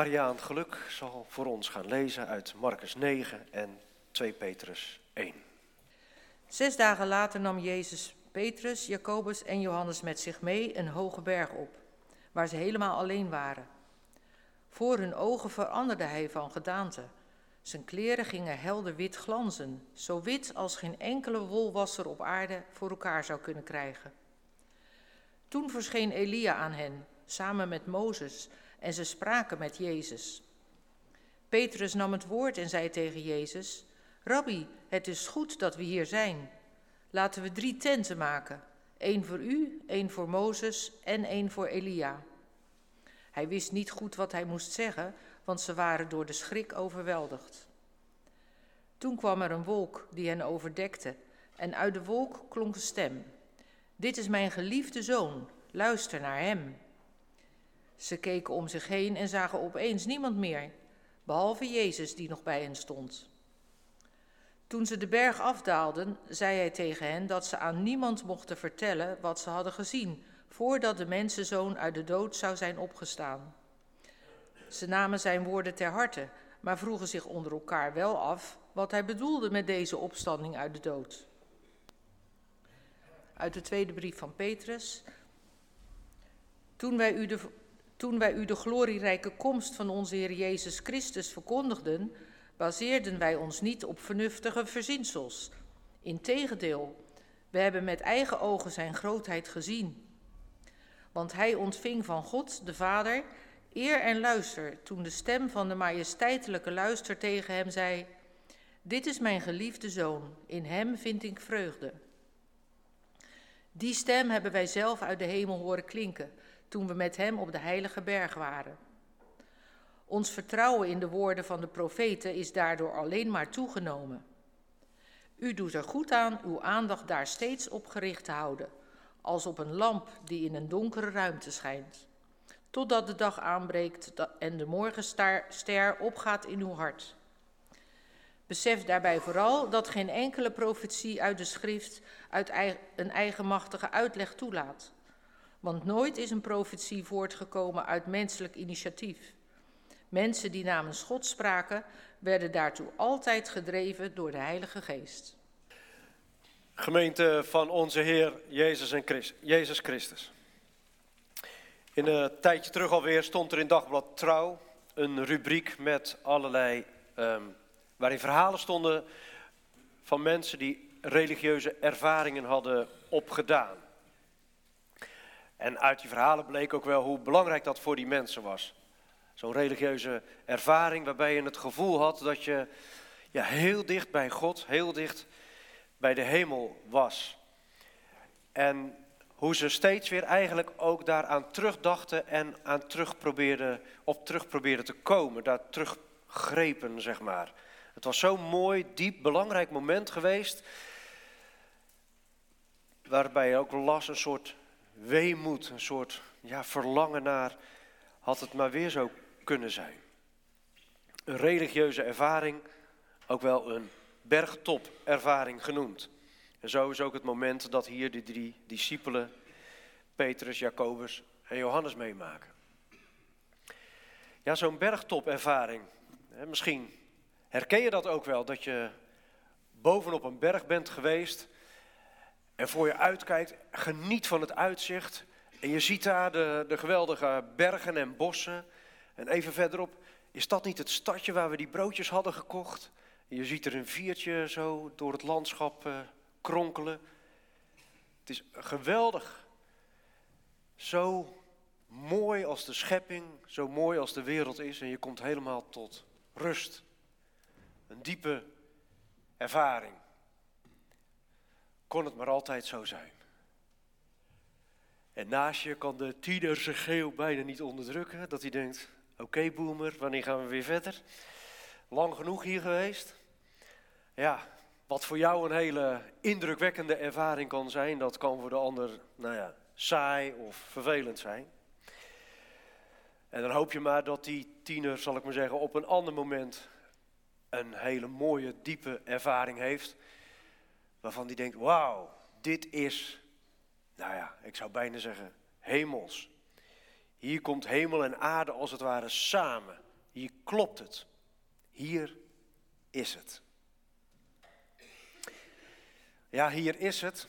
Ariaan Geluk zal voor ons gaan lezen uit Marcus 9 en 2 Petrus 1. Zes dagen later nam Jezus Petrus, Jacobus en Johannes met zich mee een hoge berg op, waar ze helemaal alleen waren. Voor hun ogen veranderde hij van gedaante. Zijn kleren gingen helder wit glanzen, zo wit als geen enkele wolwasser op aarde voor elkaar zou kunnen krijgen. Toen verscheen Elia aan hen, samen met Mozes, en ze spraken met Jezus. Petrus nam het woord en zei tegen Jezus: Rabbi, het is goed dat we hier zijn. Laten we drie tenten maken: één voor u, één voor Mozes en één voor Elia. Hij wist niet goed wat hij moest zeggen, want ze waren door de schrik overweldigd. Toen kwam er een wolk die hen overdekte, en uit de wolk klonk een stem: Dit is mijn geliefde zoon, luister naar hem. Ze keken om zich heen en zagen opeens niemand meer, behalve Jezus die nog bij hen stond. Toen ze de berg afdaalden, zei hij tegen hen dat ze aan niemand mochten vertellen wat ze hadden gezien, voordat de mensenzoon uit de dood zou zijn opgestaan. Ze namen zijn woorden ter harte, maar vroegen zich onder elkaar wel af wat hij bedoelde met deze opstanding uit de dood. Uit de tweede brief van Petrus. Toen wij u de, toen wij u de glorierijke komst van onze Heer Jezus Christus verkondigden, baseerden wij ons niet op vernuftige verzinsels. Integendeel, we hebben met eigen ogen zijn grootheid gezien. Want hij ontving van God, de Vader, eer en luister toen de stem van de majesteitelijke luister tegen hem zei: Dit is mijn geliefde zoon, in hem vind ik vreugde. Die stem hebben wij zelf uit de hemel horen klinken toen we met hem op de heilige berg waren. Ons vertrouwen in de woorden van de profeten is daardoor alleen maar toegenomen. U doet er goed aan uw aandacht daar steeds op gericht te houden, als op een lamp die in een donkere ruimte schijnt, totdat de dag aanbreekt en de morgenster opgaat in uw hart. Besef daarbij vooral dat geen enkele profetie uit de schrift uit een eigenmachtige uitleg toelaat. Want nooit is een profetie voortgekomen uit menselijk initiatief. Mensen die namens God spraken, werden daartoe altijd gedreven door de Heilige Geest. Gemeente van onze Heer Jezus, en Christus, Jezus Christus. In een tijdje terug alweer stond er in Dagblad Trouw een rubriek met allerlei, um, waarin verhalen stonden van mensen die religieuze ervaringen hadden opgedaan. En uit die verhalen bleek ook wel hoe belangrijk dat voor die mensen was. Zo'n religieuze ervaring waarbij je het gevoel had dat je ja, heel dicht bij God, heel dicht bij de hemel was. En hoe ze steeds weer eigenlijk ook daaraan terugdachten en aan terug probeerden, op terug probeerden te komen, daar teruggrepen, zeg maar. Het was zo'n mooi, diep, belangrijk moment geweest, waarbij je ook las een soort weemoed, een soort ja, verlangen naar, had het maar weer zo kunnen zijn. Een religieuze ervaring, ook wel een bergtopervaring genoemd. En zo is ook het moment dat hier de drie discipelen, Petrus, Jacobus en Johannes meemaken. Ja, zo'n bergtopervaring, misschien herken je dat ook wel, dat je bovenop een berg bent geweest en voor je uitkijkt, geniet van het uitzicht. En je ziet daar de, de geweldige bergen en bossen. En even verderop, is dat niet het stadje waar we die broodjes hadden gekocht? Je ziet er een viertje zo door het landschap uh, kronkelen. Het is geweldig. Zo mooi als de schepping, zo mooi als de wereld is. En je komt helemaal tot rust. Een diepe ervaring kon het maar altijd zo zijn. En naast je kan de tiener zijn geel bijna niet onderdrukken. Dat hij denkt, oké okay, boomer, wanneer gaan we weer verder? Lang genoeg hier geweest. Ja, wat voor jou een hele indrukwekkende ervaring kan zijn, dat kan voor de ander, nou ja, saai of vervelend zijn. En dan hoop je maar dat die tiener, zal ik maar zeggen, op een ander moment een hele mooie, diepe ervaring heeft waarvan die denkt, wauw, dit is, nou ja, ik zou bijna zeggen, hemels. Hier komt hemel en aarde als het ware samen. Hier klopt het. Hier is het. Ja, hier is het.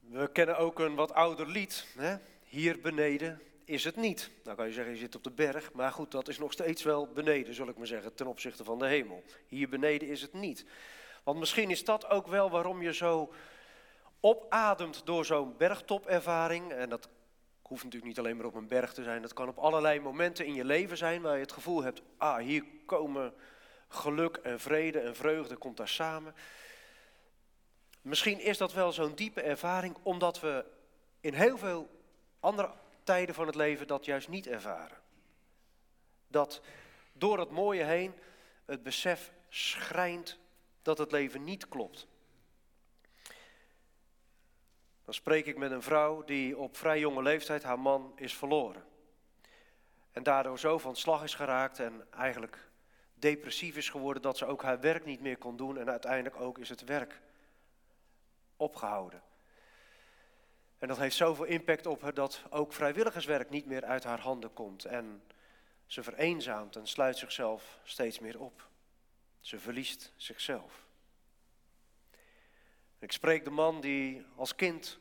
We kennen ook een wat ouder lied. Hè? Hier beneden is het niet. Nou kan je zeggen, je zit op de berg. Maar goed, dat is nog steeds wel beneden, zal ik maar zeggen, ten opzichte van de hemel. Hier beneden is het niet. Want misschien is dat ook wel waarom je zo opademt door zo'n bergtopervaring. En dat hoeft natuurlijk niet alleen maar op een berg te zijn. Dat kan op allerlei momenten in je leven zijn waar je het gevoel hebt, ah, hier komen geluk en vrede en vreugde, komt daar samen. Misschien is dat wel zo'n diepe ervaring, omdat we in heel veel andere tijden van het leven dat juist niet ervaren. Dat door het mooie heen het besef schrijnt dat het leven niet klopt. Dan spreek ik met een vrouw die op vrij jonge leeftijd haar man is verloren. En daardoor zo van slag is geraakt en eigenlijk depressief is geworden dat ze ook haar werk niet meer kon doen. En uiteindelijk ook is het werk opgehouden. En dat heeft zoveel impact op haar dat ook vrijwilligerswerk niet meer uit haar handen komt. En ze vereenzaamt en sluit zichzelf steeds meer op. Ze verliest zichzelf. Ik spreek de man die als kind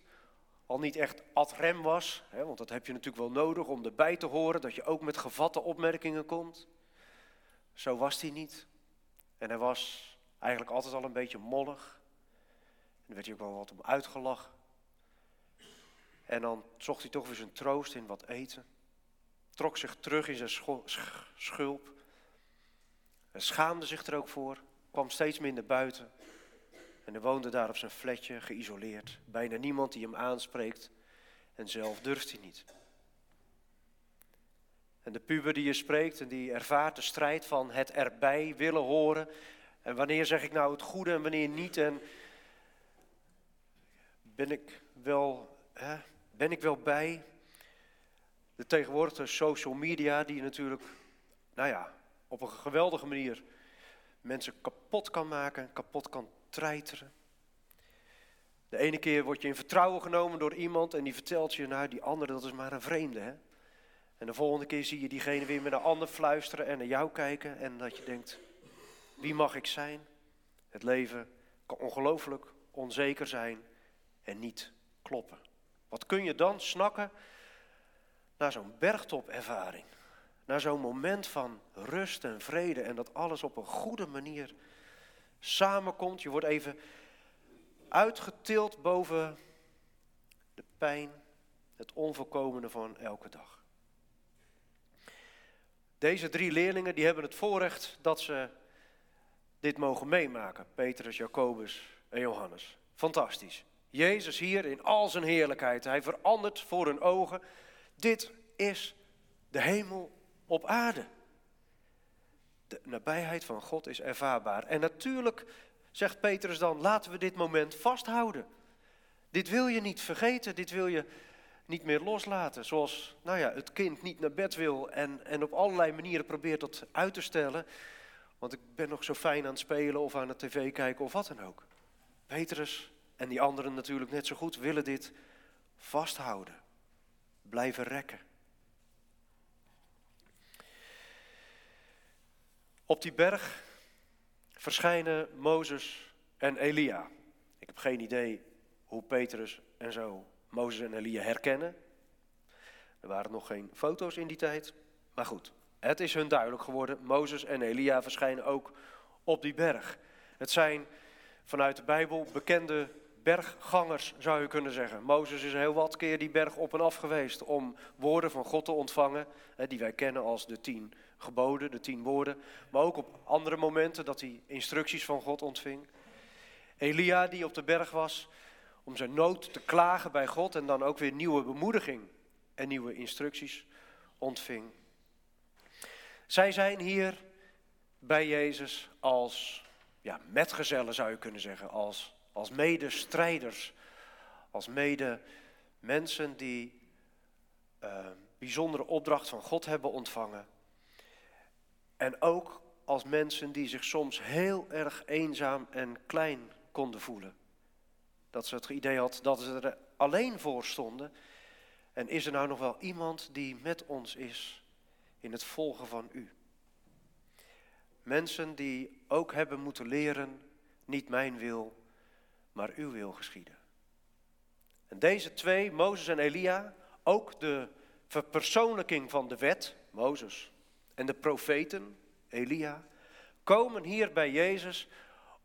al niet echt ad rem was, hè, want dat heb je natuurlijk wel nodig om erbij te horen, dat je ook met gevatte opmerkingen komt. Zo was hij niet. En hij was eigenlijk altijd al een beetje mollig. En werd hij ook wel wat om uitgelachen. En dan zocht hij toch weer zijn troost in wat eten. Trok zich terug in zijn schulp. En schaamde zich er ook voor. Kwam steeds minder buiten. En hij woonde daar op zijn flatje, geïsoleerd. Bijna niemand die hem aanspreekt. En zelf durft hij niet. En de puber die je spreekt en die ervaart de strijd van het erbij willen horen. En wanneer zeg ik nou het goede en wanneer niet. En ben ik wel, hè, ben ik wel bij? De tegenwoordige social media die natuurlijk, nou ja, op een geweldige manier mensen kapot kan maken, kapot kan treiteren. De ene keer word je in vertrouwen genomen door iemand en die vertelt je, nou die andere dat is maar een vreemde. Hè? En de volgende keer zie je diegene weer met een ander fluisteren en naar jou kijken en dat je denkt, wie mag ik zijn? Het leven kan ongelooflijk onzeker zijn en niet kloppen. Wat kun je dan snakken naar zo'n bergtopervaring? Naar zo'n moment van rust en vrede en dat alles op een goede manier samenkomt. Je wordt even uitgetild boven de pijn, het onvolkomene van elke dag. Deze drie leerlingen die hebben het voorrecht dat ze dit mogen meemaken. Petrus, Jacobus en Johannes. Fantastisch. Jezus hier in al zijn heerlijkheid. Hij verandert voor hun ogen. Dit is de hemel op aarde. De nabijheid van God is ervaarbaar. En natuurlijk zegt Petrus dan, laten we dit moment vasthouden. Dit wil je niet vergeten, dit wil je niet meer loslaten. Zoals nou ja, het kind niet naar bed wil en, en op allerlei manieren probeert dat uit te stellen. Want ik ben nog zo fijn aan het spelen of aan het tv kijken of wat dan ook. Petrus en die anderen natuurlijk net zo goed willen dit vasthouden. Blijven rekken. Op die berg verschijnen Mozes en Elia. Ik heb geen idee hoe Petrus en zo Mozes en Elia herkennen. Er waren nog geen foto's in die tijd. Maar goed, het is hun duidelijk geworden. Mozes en Elia verschijnen ook op die berg. Het zijn vanuit de Bijbel bekende berggangers, zou je kunnen zeggen. Mozes is heel wat keer die berg op en af geweest om woorden van God te ontvangen, die wij kennen als de tien geboden, de tien woorden. Maar ook op andere momenten dat hij instructies van God ontving. Elia die op de berg was om zijn nood te klagen bij God en dan ook weer nieuwe bemoediging en nieuwe instructies ontving. Zij zijn hier bij Jezus als ja, metgezellen zou je kunnen zeggen, als als medestrijders, als mede mensen die uh, bijzondere opdracht van God hebben ontvangen. En ook als mensen die zich soms heel erg eenzaam en klein konden voelen. Dat ze het idee had dat ze er alleen voor stonden. En is er nou nog wel iemand die met ons is in het volgen van u. Mensen die ook hebben moeten leren, niet mijn wil, maar uw wil geschieden. En deze twee, Mozes en Elia, ook de verpersoonlijking van de wet, Mozes, en de profeten, Elia, komen hier bij Jezus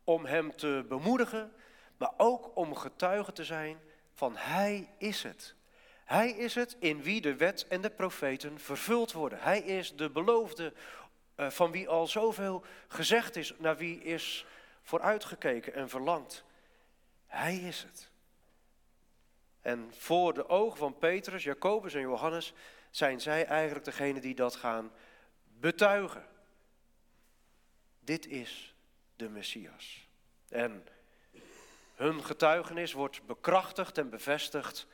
om hem te bemoedigen, maar ook om getuige te zijn van Hij is het. Hij is het in wie de wet en de profeten vervuld worden. Hij is de beloofde eh, van wie al zoveel gezegd is, naar wie is vooruitgekeken en verlangd. Hij is het. En voor de ogen van Petrus, Jacobus en Johannes zijn zij eigenlijk degene die dat gaan betuigen. Dit is de Messias. En hun getuigenis wordt bekrachtigd en bevestigd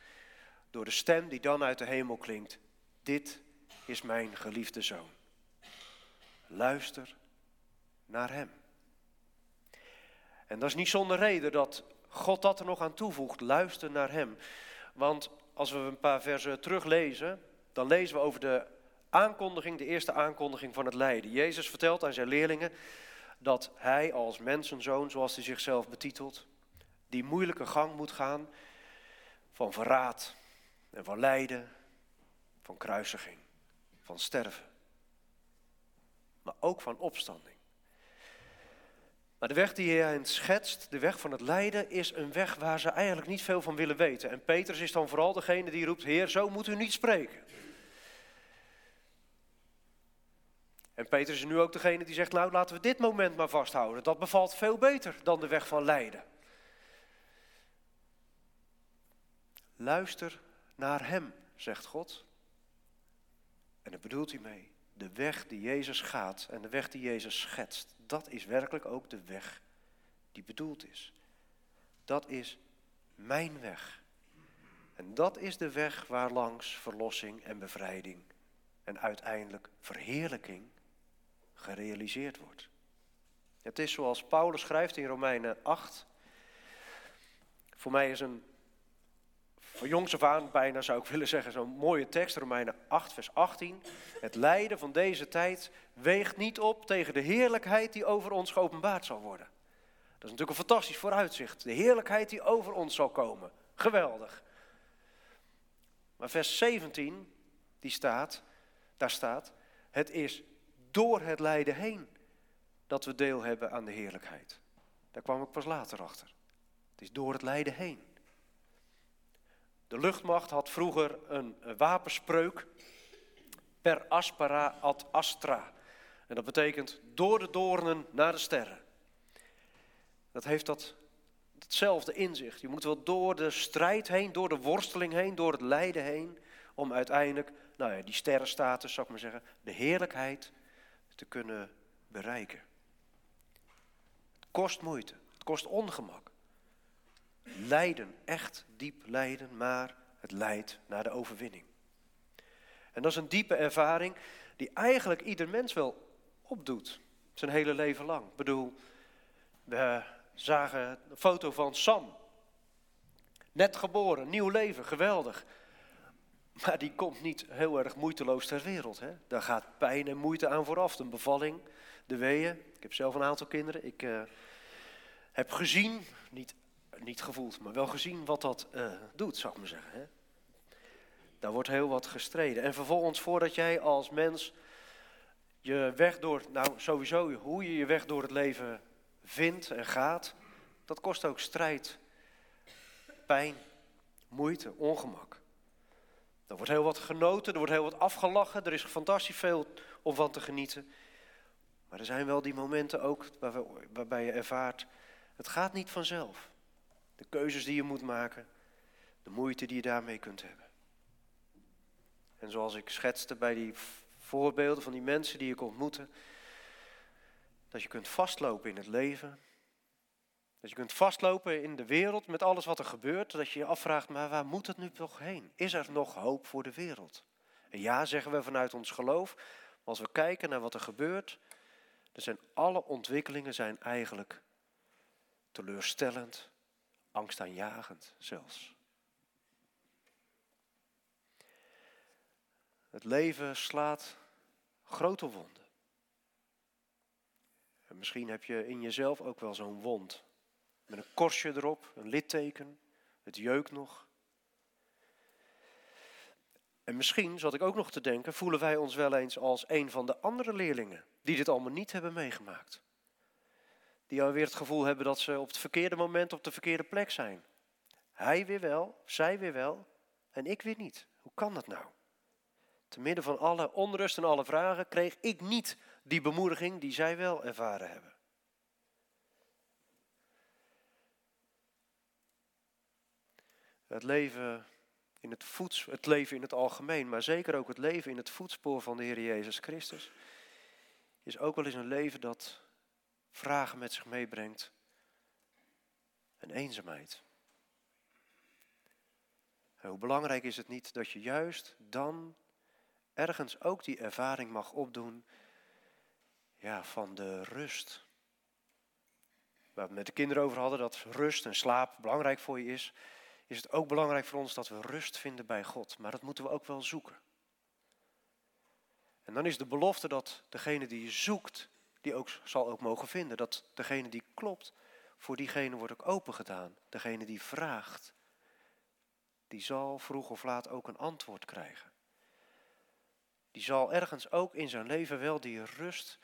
door de stem die dan uit de hemel klinkt. Dit is mijn geliefde zoon. Luister naar hem. En dat is niet zonder reden dat God dat er nog aan toevoegt. Luister naar hem. Want als we een paar versen teruglezen, dan lezen we over de aankondiging, de eerste aankondiging van het lijden. Jezus vertelt aan zijn leerlingen dat hij als mensenzoon, zoals hij zichzelf betitelt, die moeilijke gang moet gaan van verraad en van lijden, van kruisiging, van sterven, maar ook van opstanding. Maar de weg die hij schetst, de weg van het lijden, is een weg waar ze eigenlijk niet veel van willen weten. En Petrus is dan vooral degene die roept, Heer, zo moet u niet spreken. En Petrus is nu ook degene die zegt, nou laten we dit moment maar vasthouden. Dat bevalt veel beter dan de weg van lijden. Luister naar Hem, zegt God. En daar bedoelt hij mee. De weg die Jezus gaat en de weg die Jezus schetst, dat is werkelijk ook de weg die bedoeld is. Dat is mijn weg. En dat is de weg waar langs verlossing en bevrijding en uiteindelijk verheerlijking gerealiseerd wordt. Het is zoals Paulus schrijft in Romeinen 8. Voor mij is een, van jongs af aan bijna zou ik willen zeggen, zo'n mooie tekst, Romeinen 8, vers 18. Het lijden van deze tijd weegt niet op tegen de heerlijkheid die over ons geopenbaard zal worden. Dat is natuurlijk een fantastisch vooruitzicht. De heerlijkheid die over ons zal komen. Geweldig. Maar vers 17, die staat, daar staat, het is door het lijden heen dat we deel hebben aan de heerlijkheid. Daar kwam ik pas later achter. Het is door het lijden heen. De luchtmacht had vroeger een wapenspreuk per aspera ad astra. En dat betekent door de doornen naar de sterren. Dat heeft dat, hetzelfde inzicht. Je moet wel door de strijd heen, door de worsteling heen, door het lijden heen, om uiteindelijk, nou ja, die sterrenstatus, zou ik maar zeggen, de heerlijkheid te kunnen bereiken. Het kost moeite, het kost ongemak. Lijden, echt diep lijden, maar het leidt naar de overwinning. En dat is een diepe ervaring die eigenlijk ieder mens wel opdoet, zijn hele leven lang. Ik bedoel, we zagen een foto van Sam. Net geboren, nieuw leven, geweldig. Maar die komt niet heel erg moeiteloos ter wereld. Hè? Daar gaat pijn en moeite aan vooraf. De bevalling, de weeën. Ik heb zelf een aantal kinderen. Ik uh, heb gezien, niet, niet gevoeld, maar wel gezien wat dat uh, doet, zou ik maar zeggen. Hè? Daar wordt heel wat gestreden. En vervolgens, voordat jij als mens je weg door, nou sowieso hoe je je weg door het leven vindt en gaat, dat kost ook strijd, pijn, moeite, ongemak. Er wordt heel wat genoten, er wordt heel wat afgelachen, er is fantastisch veel om van te genieten. Maar er zijn wel die momenten ook waarbij je ervaart, het gaat niet vanzelf. De keuzes die je moet maken, de moeite die je daarmee kunt hebben. En zoals ik schetste bij die voorbeelden van die mensen die ik ontmoette, dat je kunt vastlopen in het leven, dat je kunt vastlopen in de wereld met alles wat er gebeurt. Dat je je afvraagt, maar waar moet het nu toch heen? Is er nog hoop voor de wereld? En ja, zeggen we vanuit ons geloof. Maar als we kijken naar wat er gebeurt, dan zijn alle ontwikkelingen zijn eigenlijk teleurstellend, angstaanjagend zelfs. Het leven slaat grote wonden. En misschien heb je in jezelf ook wel zo'n wond. Met een korstje erop, een litteken, het jeukt nog. En misschien, zat ik ook nog te denken, voelen wij ons wel eens als een van de andere leerlingen die dit allemaal niet hebben meegemaakt. Die alweer het gevoel hebben dat ze op het verkeerde moment op de verkeerde plek zijn. Hij weer wel, zij weer wel en ik weer niet. Hoe kan dat nou? Te midden van alle onrust en alle vragen kreeg ik niet die bemoediging die zij wel ervaren hebben. Het leven in het, voets, het leven in het algemeen, maar zeker ook het leven in het voetspoor van de Heer Jezus Christus, is ook wel eens een leven dat vragen met zich meebrengt en eenzaamheid. En hoe belangrijk is het niet dat je juist dan ergens ook die ervaring mag opdoen ja, van de rust. Waar we het met de kinderen over hadden, dat rust en slaap belangrijk voor je is, is het ook belangrijk voor ons dat we rust vinden bij God. Maar dat moeten we ook wel zoeken. En dan is de belofte dat degene die je zoekt, die ook zal ook mogen vinden. Dat degene die klopt, voor diegene wordt ook open gedaan. Degene die vraagt, die zal vroeg of laat ook een antwoord krijgen. Die zal ergens ook in zijn leven wel die rust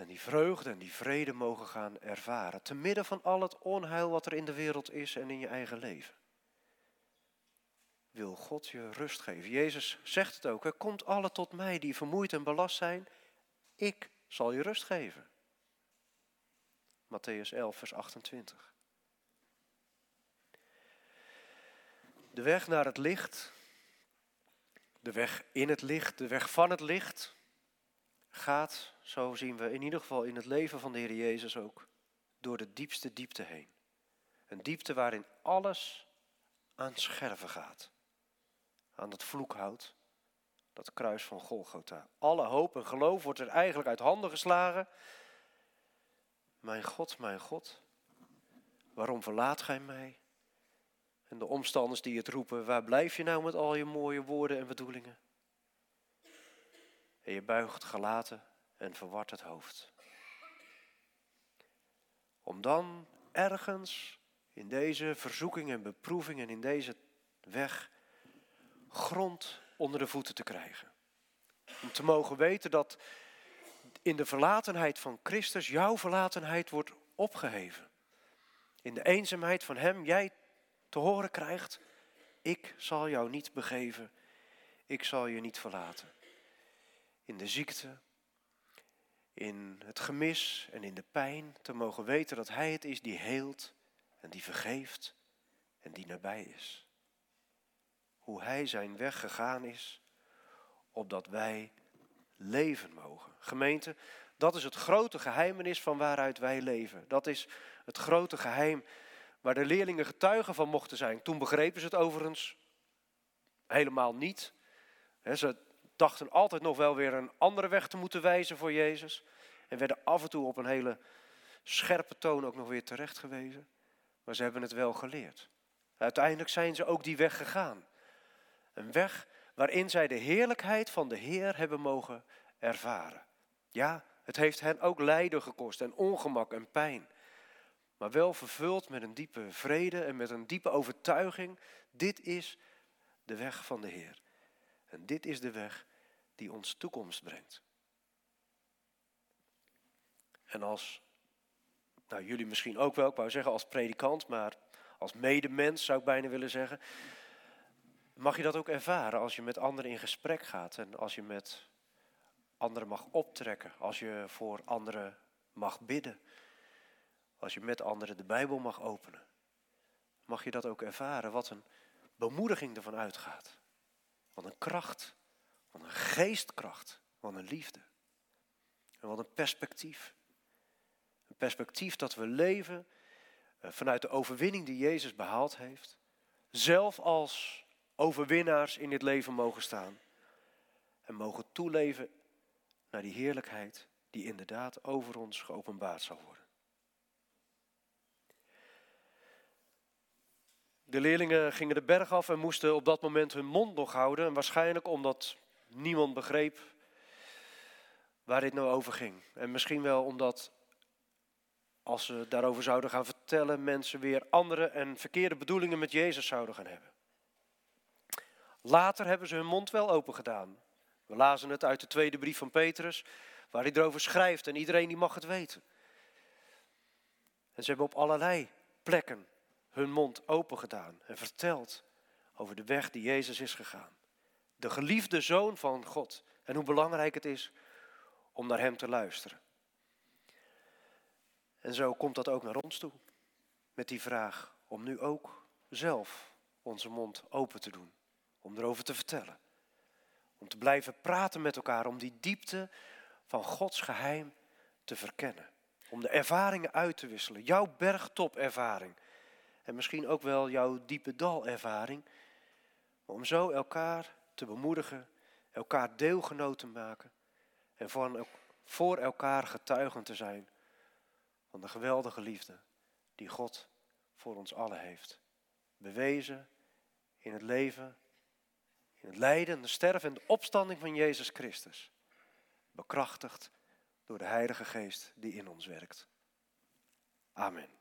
en die vreugde en die vrede mogen gaan ervaren. Te midden van al het onheil wat er in de wereld is en in je eigen leven. Wil God je rust geven. Jezus zegt het ook. Er komt alle tot mij die vermoeid en belast zijn. Ik zal je rust geven. Matthäus 11, vers 28. De weg naar het licht, de weg in het licht, de weg van het licht, gaat, zo zien we in ieder geval in het leven van de Heer Jezus ook, door de diepste diepte heen. Een diepte waarin alles aan scherven gaat. Aan dat vloekhout, dat kruis van Golgotha. Alle hoop en geloof wordt er eigenlijk uit handen geslagen. Mijn God, mijn God, waarom verlaat gij mij? En de omstanders die het roepen, waar blijf je nou met al je mooie woorden en bedoelingen? En je buigt gelaten en verward het hoofd. Om dan ergens in deze verzoeking en beproeving en in deze weg grond onder de voeten te krijgen. Om te mogen weten dat in de verlatenheid van Christus jouw verlatenheid wordt opgeheven. In de eenzaamheid van Hem jij te horen krijgt, ik zal jou niet begeven, ik zal je niet verlaten. In de ziekte, in het gemis en in de pijn te mogen weten dat Hij het is die heelt en die vergeeft en die nabij is. Hoe Hij zijn weg gegaan is, opdat wij leven mogen. Gemeente, dat is het grote geheimenis van waaruit wij leven. Dat is het grote geheim waar de leerlingen getuigen van mochten zijn. Toen begrepen ze het overigens helemaal niet. ze dachten altijd nog wel weer een andere weg te moeten wijzen voor Jezus. En werden af en toe op een hele scherpe toon ook nog weer terecht gewezen. Maar ze hebben het wel geleerd. Uiteindelijk zijn ze ook die weg gegaan. Een weg waarin zij de heerlijkheid van de Heer hebben mogen ervaren. Ja, het heeft hen ook lijden gekost en ongemak en pijn maar wel vervuld met een diepe vrede en met een diepe overtuiging. Dit is de weg van de Heer. En dit is de weg die ons toekomst brengt. En als, nou jullie misschien ook wel, ik wou zeggen als predikant, maar als medemens zou ik bijna willen zeggen, mag je dat ook ervaren als je met anderen in gesprek gaat en als je met anderen mag optrekken, als je voor anderen mag bidden. Als je met anderen de Bijbel mag openen, mag je dat ook ervaren. Wat een bemoediging ervan uitgaat. Wat een kracht, wat een geestkracht, wat een liefde. En wat een perspectief. Een perspectief dat we leven eh, vanuit de overwinning die Jezus behaald heeft. Zelf als overwinnaars in dit leven mogen staan. En mogen toeleven naar die heerlijkheid die inderdaad over ons geopenbaard zal worden. De leerlingen gingen de berg af en moesten op dat moment hun mond nog houden. En waarschijnlijk omdat niemand begreep waar dit nou over ging. En misschien wel omdat als ze daarover zouden gaan vertellen, mensen weer andere en verkeerde bedoelingen met Jezus zouden gaan hebben. Later hebben ze hun mond wel open gedaan. We lazen het uit de tweede brief van Petrus, waar hij erover schrijft en iedereen die mag het weten. En ze hebben op allerlei plekken hun mond open gedaan en verteld over de weg die Jezus is gegaan. De geliefde zoon van God en hoe belangrijk het is om naar Hem te luisteren. En zo komt dat ook naar ons toe. Met die vraag om nu ook zelf onze mond open te doen. Om erover te vertellen. Om te blijven praten met elkaar. Om die diepte van Gods geheim te verkennen. Om de ervaringen uit te wisselen. Jouw bergtopervaring. En misschien ook wel jouw diepe dalervaring. Om zo elkaar te bemoedigen. Elkaar deelgenoot te maken. En voor elkaar getuigen te zijn van de geweldige liefde die God voor ons allen heeft. Bewezen in het leven, in het lijden, de sterven en de opstanding van Jezus Christus. Bekrachtigd door de Heilige Geest die in ons werkt. Amen.